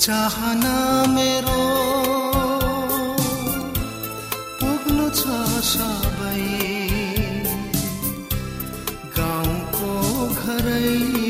चाहना मेरो। पुग्नु छ सबै। गाउँको घरै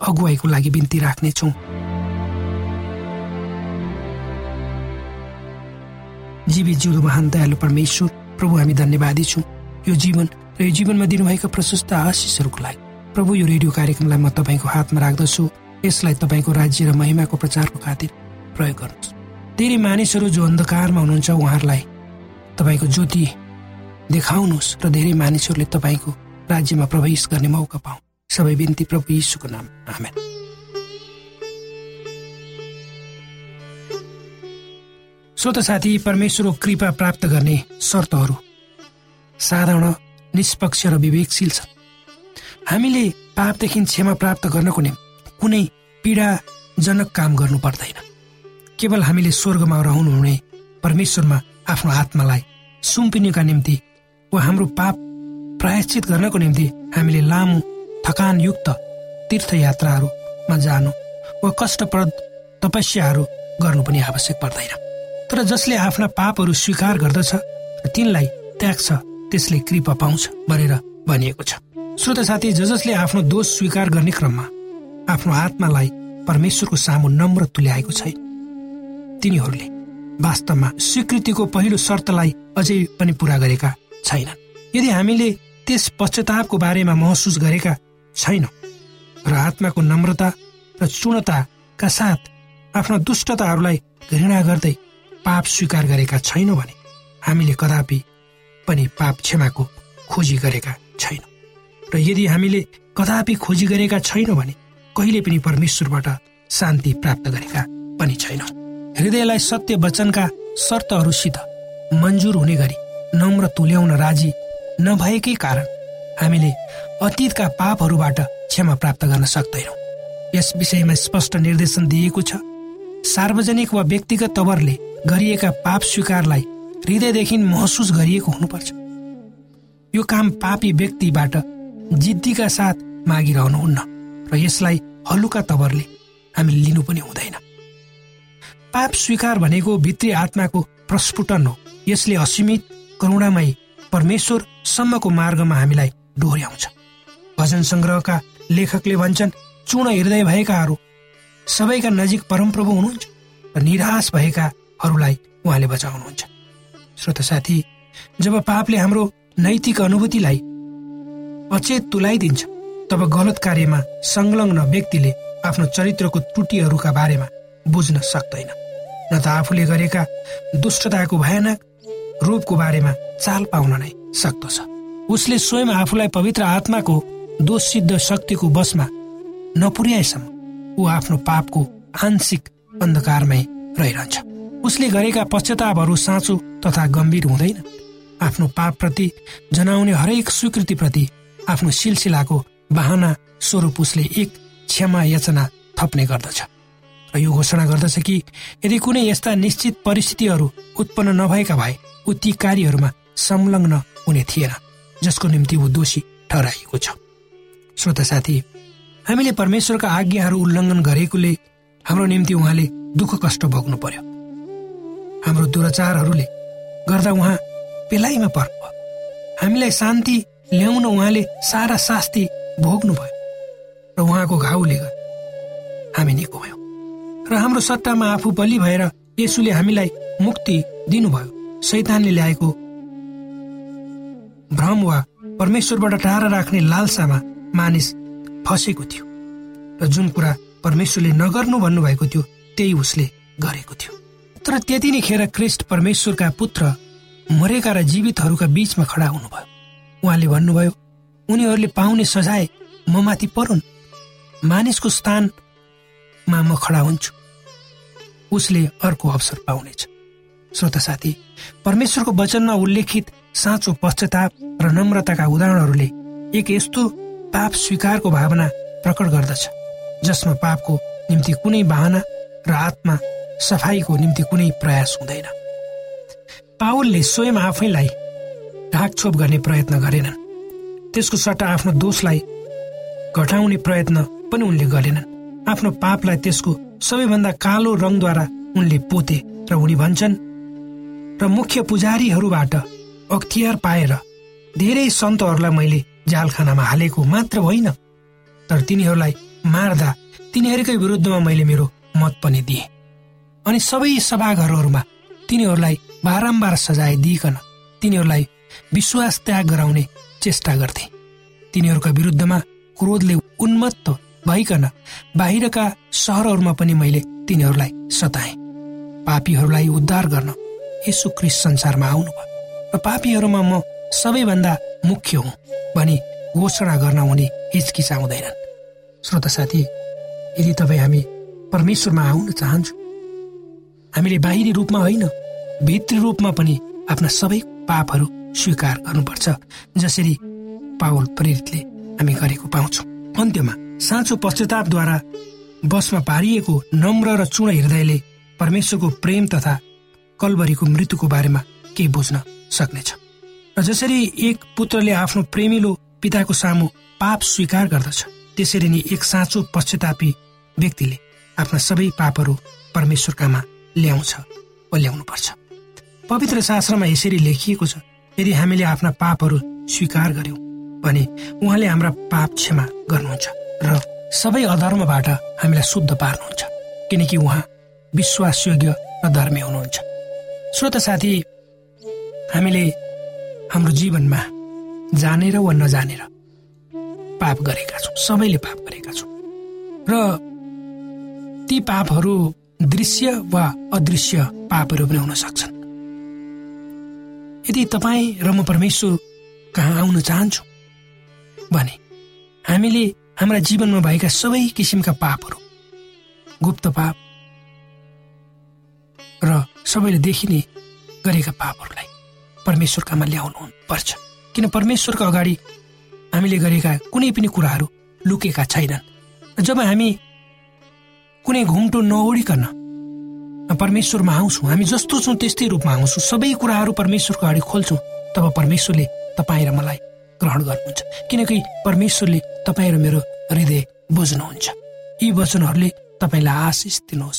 अगुवाईको लागि बिन्ती राख्नेछौँ। जीवित जिउँदो महान दयालु परमेश्वर प्रभु हामी धन्यवादी छौँ। यो जीवन र यो जीवनमा दिनुभएका प्रशस्त आशिषहरूको लागि। प्रभु यो रेडियो कार्यक्रमलाई म तपाईँको हातमा राख्दछु। यसलाई तपाईँको राज्य र महिमाको प्रचारको खातिर प्रयोग गर्नुहोस् धेरै मानिसहरू जो अन्धकारमा हुनुहुन्छ उहाँहरूलाई तपाईँको ज्योति देखाउनुहोस् र धेरै मानिसहरूले तपाईँको राज्यमा प्रवेश गर्ने मौका पाऊ सबै बिन्ती प्रभु यीशुको नाम आमेन श्रोत साथी परमेश्वरको कृपा प्राप्त गर्ने शर्तहरू साधारण निष्पक्ष र विवेकशील छन् हामीले पापदेखि क्षमा प्राप्त गर्नको निम्ति कुनै पीडाजनक काम गर्नु पर्दैन केवल हामीले स्वर्गमा रहनुहुने परमेश्वरमा आफ्नो आत्मालाई सुम्पिनुका निम्ति वा हाम्रो पाप प्रायश्चित गर्नको निम्ति हामीले लामो थकानयुक्त तीर्थयात्राहरूमा जानु वा कष्टप्रद तपस्याहरू गर्नु पनि आवश्यक पर्दैन। तर जसले आफ्ना पापहरू स्वीकार गर्दछ र तिनलाई त्याग्छ त्यसले कृपा पाउँछ भनेर भनिएको छ। श्रोत साथी ज जसले आफ्नो दोष स्वीकार गर्ने क्रममा आफ्नो आत्मालाई परमेश्वरको सामु नम्र तुल्याएको छैन तिनीहरूले वास्तवमा स्वीकृतिको पहिलो शर्तलाई अझै पनि पूरा गरेका छैनन्। यदि हामीले त्यस पश्चातापको बारेमा महसुस गरेका छैनौँ। र आत्माको नम्रता र चूर्णताका साथ आफ्ना दुष्टताहरूलाई घृणा गर्दै पाप स्वीकार गरेका छैनौँ भने हामीले कदापि पनि पाप क्षमाको खोजी गरेका छैनौँ। र यदि हामीले कदापि खोजी गरेका छैनौँ भने कहिले पनि परमेश्वरबाट शान्ति प्राप्त गरेका पनि छैनौँ। हृदयलाई सत्य वचनका शर्तहरूसित मन्जुर हुने गरी नम्र तुल्याउन राजी नभएकै कारण हामीले अतीतका पापहरूबाट क्षमा प्राप्त गर्न सक्दैनौँ। यस विषयमा स्पष्ट निर्देशन दिएको छ। सार्वजनिक वा व्यक्तिगत तवरले गरिएका पाप स्वीकारलाई हृदयदेखि महसुस गरिएको हुनुपर्छ। यो काम पापी व्यक्तिबाट जिद्दीका साथ मागिरहनुहुन्न र यसलाई हलुका तवरले हामीले लिनु पनि हुँदैन। पाप स्वीकार भनेको भित्री आत्माको प्रस्फुटन हो। यसले असीमित करुणामय परमेश्वरसम्मको मार्गमा हामीलाई डोर्याउँछ। भजन सङ्ग्रहका लेखकले भन्छन् चूर्ण हृदय भएकाहरू सबैका नजिक परमप्रभु हुनुहुन्छ र निराश भएकाहरूलाई उहाँले बचाउनुहुन्छ। श्रोत साथी जब पापले हाम्रो नैतिक अनुभूतिलाई अचेत तुलाइदिन्छ तब गलत कार्यमा संलग्न व्यक्तिले आफ्नो चरित्रको त्रुटिहरूका बारेमा बुझ्न सक्दैन। न त आफूले गरेका दुष्टताको भयानक रूपको बारेमा चाल पाउन नै सक्दछ। उसले स्वयं आफूलाई पवित्र आत्माको दोष सिद्ध शक्तिको बसमा नपुर्याएसम्म ऊ आफ्नो पापको आंशिक अन्धकारमै रहिरहन्छ। उसले गरेका पश्चातापहरू साँचो तथा गम्भीर हुँदैन। आफ्नो पापप्रति जनाउने हरेक स्वीकृतिप्रति आफ्नो सिलसिलाको बाहना स्वरूप उसले एक क्षमा याचना थप्ने गर्दछ। र यो घोषणा गर्दछ कि यदि कुनै यस्ता निश्चित परिस्थितिहरू उत्पन्न नभएका भए ऊ ती कार्यहरूमा संलग्न हुने थिएन जसको निम्ति ऊ दोषी ठहराइएको छ। श्रोता साथी हामीले परमेश्वरका आज्ञाहरू उल्लङ्घन गरेकोले हाम्रो निम्ति उहाँले दुःख कष्ट भोग्नु पर्यो। हाम्रो दुराचारहरूले गर्दा उहाँ पेलाइमा पर्नु हामीलाई शान्ति ल्याउन उहाँले सारा शास्ति भोग्नु भयो र उहाँको घाउले गर्दा हामी निको भयौँ। र हाम्रो सट्टामा आफू बलि भएर यसुले हामीलाई मुक्ति दिनुभयो। शैतानले ल्याएको भ्रम वा परमेश्वरबाट टाढा राख्ने लालसामा मानिस फसेको थियो र जुन कुरा परमेश्वरले नगर्नु भन्नुभएको थियो त्यही उसले गरेको थियो। तर त्यति नै खेर क्रिस्ट परमेश्वरका पुत्र मरेका र जीवितहरूका बीचमा खडा हुनुभयो। उहाँले भन्नुभयो उनीहरूले पाउने सजाय म माथि परुन्। मानिसको स्थानमा म खडा हुन्छु। उसले अर्को अवसर पाउनेछ। श्रोता साथी परमेश्वरको वचनमा उल्लेखित साँचो पश्चाताप र नम्रताका उदाहरणहरूले एक यस्तो पाप स्वीकारको भावना प्रकट गर्दछ जसमा पापको निम्ति कुनै बाहना र आत्मा सफाईको निम्ति कुनै प्रयास हुँदैन। पावलले स्वयं आफैलाई ढाकछोप गर्ने प्रयत्न गरेनन्। त्यसको सट्टा आफ्नो दोषलाई घटाउने प्रयत्न पनि उनले गरेनन्। आफ्नो पापलाई त्यसको सबैभन्दा कालो रङद्वारा उनले पोते र उनी भन्छन् र मुख्य पुजारीहरूबाट अख्तियार पाएर धेरै सन्तहरूलाई मैले जालखानामा हालेको मात्र होइन। तर तिनीहरूलाई मार्दा तिनीहरूकै विरुद्धमा मैले मेरो मत पनि दिएँ। अनि सबै सभाघरहरूमा तिनीहरूलाई बारम्बार सजाय दिइकन तिनीहरूलाई विश्वास त्याग गराउने चेष्टा गर्थे। तिनीहरूका विरुद्धमा क्रोधले उन्मत्त भइकन बाहिरका सहरहरूमा पनि मैले तिनीहरूलाई सताएँ। पापीहरूलाई उद्धार गर्न यसो क्रिस संसारमा आउनुभयो। र पापीहरूमा म सबैभन्दा मुख्य हुँ भनी घोषणा गर्न उनी हिचकिचाउँदैनन् श्रोता साथी यदि तपाईँ हामी परमेश्वरमा आउन चाहन्छु हामीले बाहिरी रूपमा होइन भित्री रूपमा पनि आफ्ना सबै पापहरू स्वीकार गर्नुपर्छ जसरी पावल प्रेरितले हामी गरेको पाउँछौँ। अन्त्यमा साँचो पश्चातापद्वारा बसमा पारिएको नम्र र चुण हृदयले परमेश्वरको प्रेम तथा कलबरीको मृत्युको बारेमा केही बुझ्न सक्नेछ। र जसरी एक पुत्रले आफ्नो प्रेमिलो पिताको सामु पाप स्वीकार गर्दछ त्यसरी नै एक साँचो पश्चातापी व्यक्तिले आफ्ना सबै पापहरू परमेश्वरकामा ल्याउँछ वा ल्याउनुपर्छ। पवित्र शास्त्रमा यसरी लेखिएको छ यदि हामीले आफ्ना पापहरू स्वीकार गर्यौँ भने उहाँले हाम्रा पाप क्षमा गर्नुहुन्छ र सबै अधर्मबाट हामीलाई शुद्ध पार्नुहुन्छ किनकि उहाँ विश्वासयोग्य र धर्मी हुनुहुन्छ। श्रोत साथी हामीले हाम्रो जीवनमा जानेर वा नजानेर पाप गरेका छौँ। सबैले पाप गरेका छौँ। र ती पापहरू दृश्य वा अदृश्य पापहरू पनि हुन सक्छन्। यदि तपाईँ र म परमेश्वर कहाँ आउन चाहन्छु भने हामीले हाम्रा जीवनमा भएका सबै किसिमका पापहरू गुप्त पाप र सबैले देखिने गरेका पापहरूलाई परमेश्वरकामा ल्याउनु पर्छ। किन परमेश्वरको अगाडि हामीले गरेका कुनै पनि कुराहरू लुकेका छैनन्। जब हामी कुनै घुम्टो नओडिकन परमेश्वरमा आउँछौँ हामी जस्तो छौँ त्यस्तै रूपमा आउँछौँ। सबै कुराहरू परमेश्वरको अगाडि खोल्छौँ तब परमेश्वरले तपाईँ र मलाई ग्रहण गर्नुहुन्छ। किनकि परमेश्वरले तपाईँ र मेरो हृदय बुझ्नुहुन्छ। यी वचनहरूले तपाईँलाई आशिष दिनुहोस्।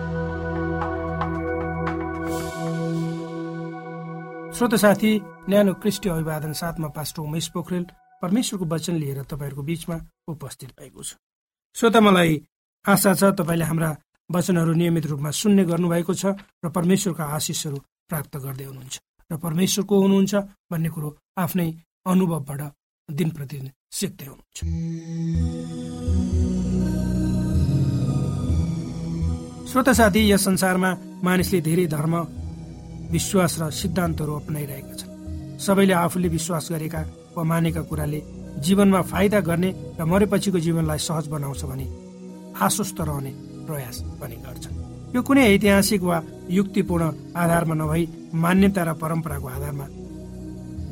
श्रोत साथी न्यानो क्रिस्टी अभिवादन साथमा पास्टर उमेश पोखरेल परमेश्वरको वचन लिएर तपाईँहरूको बिचमा उपस्थित भएको छु। श्रोता मलाई आशा छ तपाईँले हाम्रा वचनहरू नियमित रूपमा सुन्ने गर्नुभएको छ र परमेश्वरका आशिषहरू प्राप्त गर्दै हुनुहुन्छ। र परमेश्वर को हुनुहुन्छ भन्ने कुरो आफ्नै अनुभवबाट दिन प्रतिदिन सिक्दै हुनुहुन्छ। श्रोता साथी यस संसारमा मानिसले धेरै धर्म विश्वास र सिद्धान्तहरू अप्नाइरहेका छन्। सबैले आफूले विश्वास गरेका वा मानेका कुराले जीवनमा फाइदा गर्ने र मरेपछिको जीवनलाई सहज बनाउँछ भने आश्वस्त रहने प्रयास पनि गर्छन्। यो कुनै ऐतिहासिक वा युक्तिपूर्ण आधारमा नभई मान्यता र परम्पराको आधारमा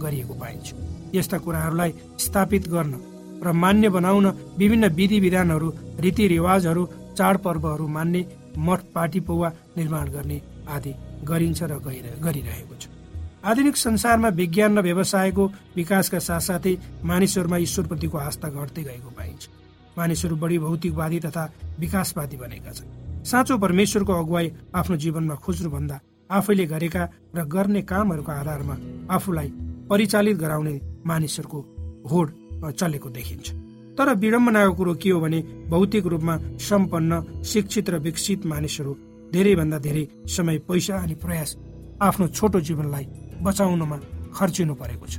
गरिएको पाइन्छ। यस्ता कुराहरूलाई स्थापित गर्न र मान्य बनाउन विभिन्न विधि विधानहरू रीतिरिवाजहरू चाडपर्वहरू मान्ने मठ पार्टी पौवा निर्माण गर्ने आदि गरिन्छ र गरिरहेको छ। आधुनिक संसारमा विज्ञान र व्यवसायको विकासका साथसाथै मानिसहरूमा ईश्वरप्रतिको आस्था घट्दै गएको पाइन्छ। मानिसहरू बढी भौतिकवादी तथा विकासवादी बनेका छन्। साँचो परमेश्वरको अगुवाई आफ्नो जीवनमा खोज्नुभन्दा आफैले गरेका र गर्ने कामहरूको आधारमा आफूलाई परिचालित गराउने मानिसहरूको होड चलेको देखिन्छ। तर विडम्बनाको कुरो के हो भने भौतिक रूपमा सम्पन्न शिक्षित र विकसित मानिसहरू धेरैभन्दा धेरै समय पैसा अनि प्रयास आफ्नो छोटो जीवनलाई बचाउनमा खर्चिनु परेको छ।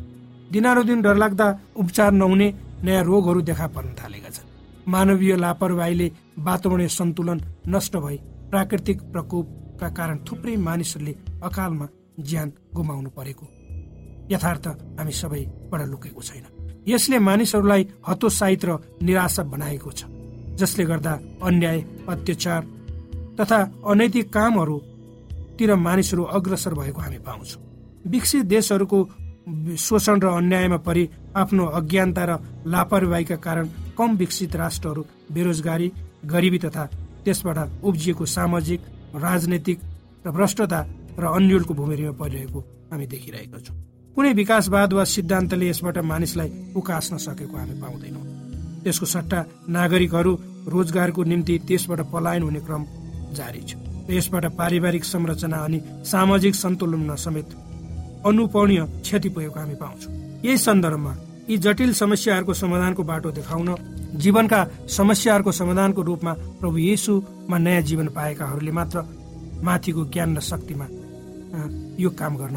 दिनानुदिन डरलाग्दा उपचार नहुने नयाँ रोगहरू देखा पर्न थालेका छन्। मानवीय लापरवाहीले वातावरणीय सन्तुलन नष्ट भई प्राकृतिक प्रकोपका कारण थुप्रै मानिसहरूले अकालमा ज्यान गुमाउनु परेको। यथार्थ हामी सबैबाट लुकेको छैन। यसले मानिसहरूलाई हतोत्साहित र निराशा बनाएको छ जसले गर्दा अन्याय अत्याचार तथा अनैतिक कामहरूतिर मानिसहरू अग्रसर भएको हामी पाउँछौँ। विकसित देशहरूको शोषण र अन्यायमा परि आफ्नो अज्ञानता र लापरवाहीका कारण कम विकसित राष्ट्रहरू बेरोजगारी गरिबी तथा त्यसबाट उब्जिएको सामाजिक राजनैतिक र भ्रष्टता र अन्यलको भूमिमा परिरहेको हामी देखिरहेका छौँ। कुनै विकासवाद वा सिद्धान्तले यसबाट मानिसलाई उकास्न सकेको हामी पाउँदैनौँ। त्यसको सट्टा नागरिकहरू रोजगारको निम्ति त्यसबाट पलायन हुने क्रम जारी छ। यसबाट पारिवारिक संरचना अनि सामाजिक सन्तुलनमा समेत अनुपणीय क्षति पुगेको हामी पाउँछौँ। यही सन्दर्भमा यी जटिल समस्याहरूको समाधानको बाटो देखाउन जीवनका समस्याहरूको समाधानको रूपमा प्रभु येसुमा नयाँ जीवन पाएकाहरूले मात्र माथिको ज्ञान र शक्तिमा यो काम गर्न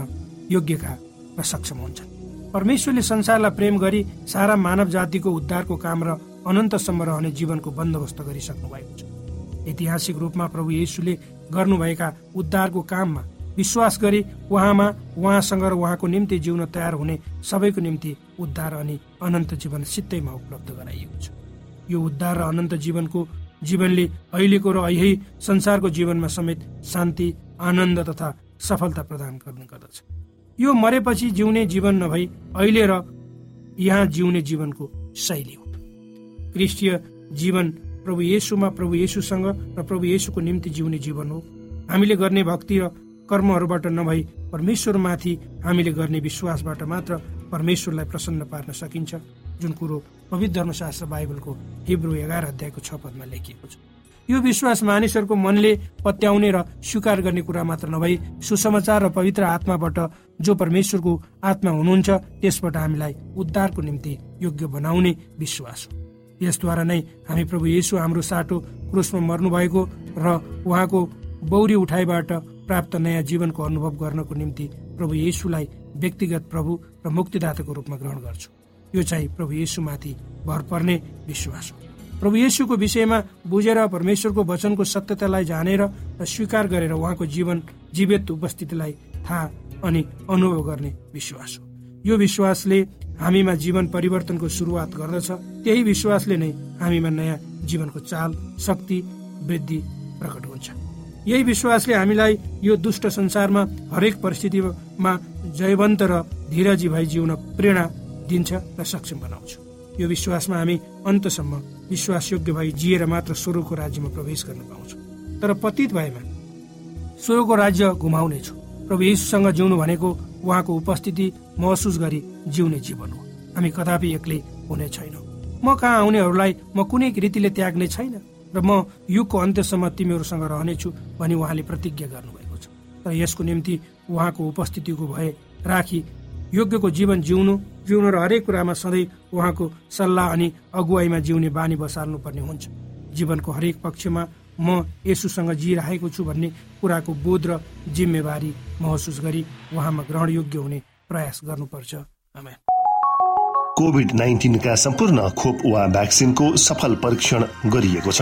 योग्यका र सक्षम हुन्छन्। परमेश्वरले संसारलाई प्रेम गरी सारा मानव जातिको उद्धारको काम र अनन्तसम्म रहने जीवनको बन्दोबस्त गरिसक्नु भएको छ। ऐतिहासिक रूपमा प्रभु येसुले गर्नुभएका उद्धारको काममा विश्वास गरी उहाँमा उहाँसँग र उहाँको निम्ति जिउन तयार हुने सबैको निम्ति उद्धार अनि अनन्त जीवन सित्तैमा उपलब्ध गराइएको छ। यो उद्धार र अनन्त जीवनको जीवनले अहिलेको र यही संसारको जीवनमा समेत शान्ति आनन्द तथा सफलता प्रदान गर्ने गर्दछ। यो मरेपछि जिउने जीवन नभई अहिले र यहाँ जिउने जीवनको शैली हो। क्रिस्टीय जीवन प्रभु येसुमा प्रभु येसुसँग र प्रभु येसुको निम्ति जिउने जीवन हो। हामीले गर्ने भक्ति र कर्महरूबाट नभई परमेश्वरमाथि हामीले गर्ने विश्वासबाट मात्र परमेश्वरलाई प्रसन्न पार्न सकिन्छ जुन कुरो पवित्र धर्मशास्त्र बाइबलको हिब्रो एघार अध्यायको छ पदमा लेखिएको छ। यो विश्वास मानिसहरूको मनले पत्याउने र स्वीकार गर्ने कुरा मात्र नभई सुसमाचार र पवित्र आत्माबाट जो परमेश्वरको आत्मा हुनुहुन्छ त्यसबाट हामीलाई उद्धारको निम्ति योग्य बनाउने विश्वास हो। यसद्वारा नै हामी प्रभु येसु हाम्रो साटो क्रुसमा मर्नु भएको र उहाँको बौरी उठाइबाट प्राप्त नयाँ जीवनको अनुभव गर्नको निम्ति प्रभु येसुलाई व्यक्तिगत प्रभु र मुक्तिदाताको रूपमा ग्रहण गर्छु। यो चाहिँ प्रभु येसुमाथि भर पर्ने विश्वास हो। प्रभु येसुको विषयमा बुझेर परमेश्वरको वचनको सत्यतालाई जानेर र स्वीकार गरेर उहाँको जीवन जीवित उपस्थितिलाई थाहा अनि अनुभव गर्ने विश्वास हो। यो विश्वासले हामीमा जीवन परिवर्तनको सुरुवात गर्दछ। त्यही विश्वासले नै हामीमा नयाँ जीवनको चाल शक्ति वृद्धि प्रकट हुन्छ। यही विश्वासले हामीलाई यो दुष्ट संसारमा हरेक परिस्थितिमा जयवन्त र धीरजी भई जिउन प्रेरणा दिन्छ र सक्षम बनाउँछ। यो विश्वासमा हामी अन्तसम्म विश्वासयोग्य भई जिएर मात्र स्वरूपको राज्यमा प्रवेश गर्न पाउँछौँ। तर पतित भएमा स्वरूपको राज्य घुमाउनेछौँ प्रभु यीशुसँग जिउनु भनेको उहाँको उपस्थिति महसुस गरी जिउने जीवन हो। हामी कदापि एक्लै हुने छैनौँ। म कहाँ आउनेहरूलाई म कुनै रीतिले त्याग्ने छैन र म युगको अन्त्यसम्म तिमीहरूसँग रहनेछु भनी उहाँले प्रतिज्ञा गर्नुभएको छ। तर यसको निम्ति उहाँको उपस्थितिको भए राखी योग्यको जीवन जिउनु जिउनु र हरेक कुरामा सधैँ उहाँको सल्लाह अनि अगुवाईमा जिउने बानी बसाल्नु पर्ने हुन्छ। जीवनको हरेक पक्षमा म यसुसँग जिइरहेको छु भन्ने कुराको बोध र जिम्मेवारी महसुस गरी उहाँमा ग्रहणयोग्य हुने प्रयास गर्नुपर्छ। कोभिड नाइन्टिनका सम्पूर्ण खोप वा भ्याक्सिनको सफल परीक्षण गरिएको छ।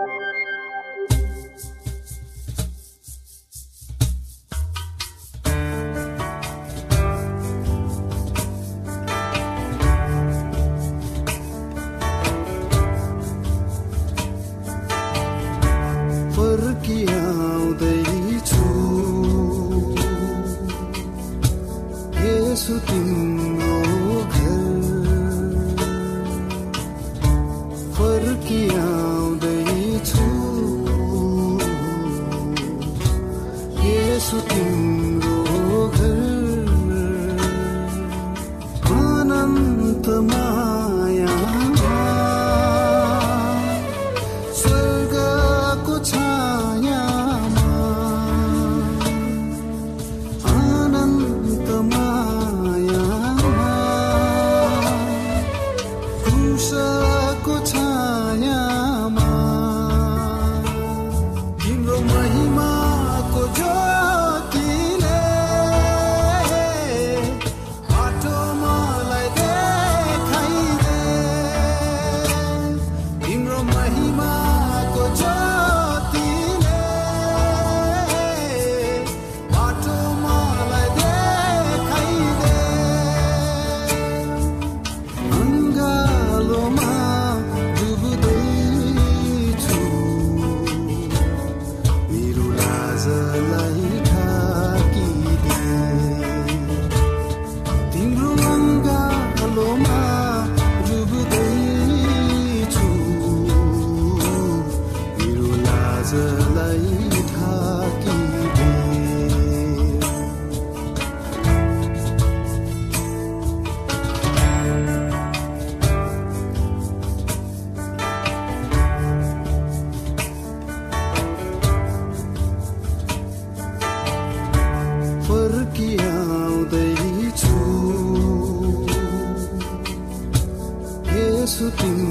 something isso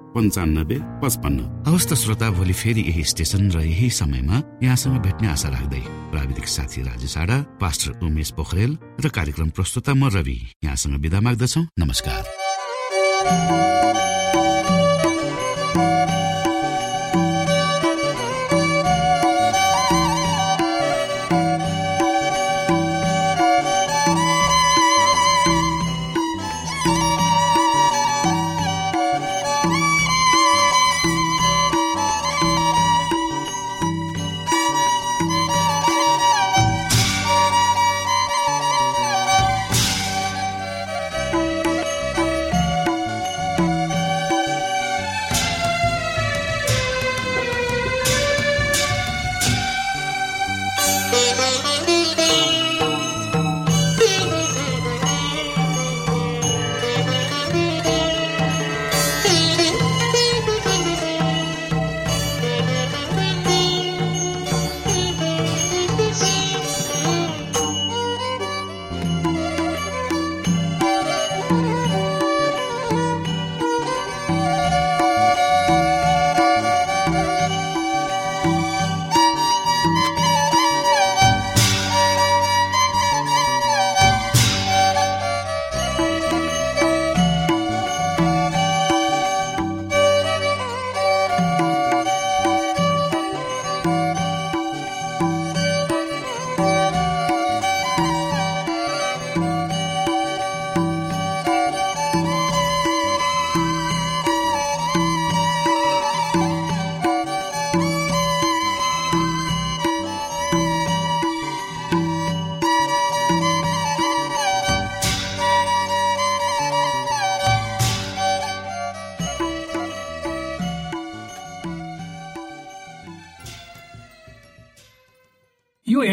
पन्चानब्बे पचपन्न। हवस् त श्रोता भोलि फेरि यही स्टेशन र यही समयमा यहाँसँग भेट्ने आशा राख्दै प्राविधिक साथी राजेश आडा पास्टर उमेश पोखरेल र कार्यक्रम प्रस्तुता म रवि यहाँसँग विदा माग्दछौ। नमस्कार।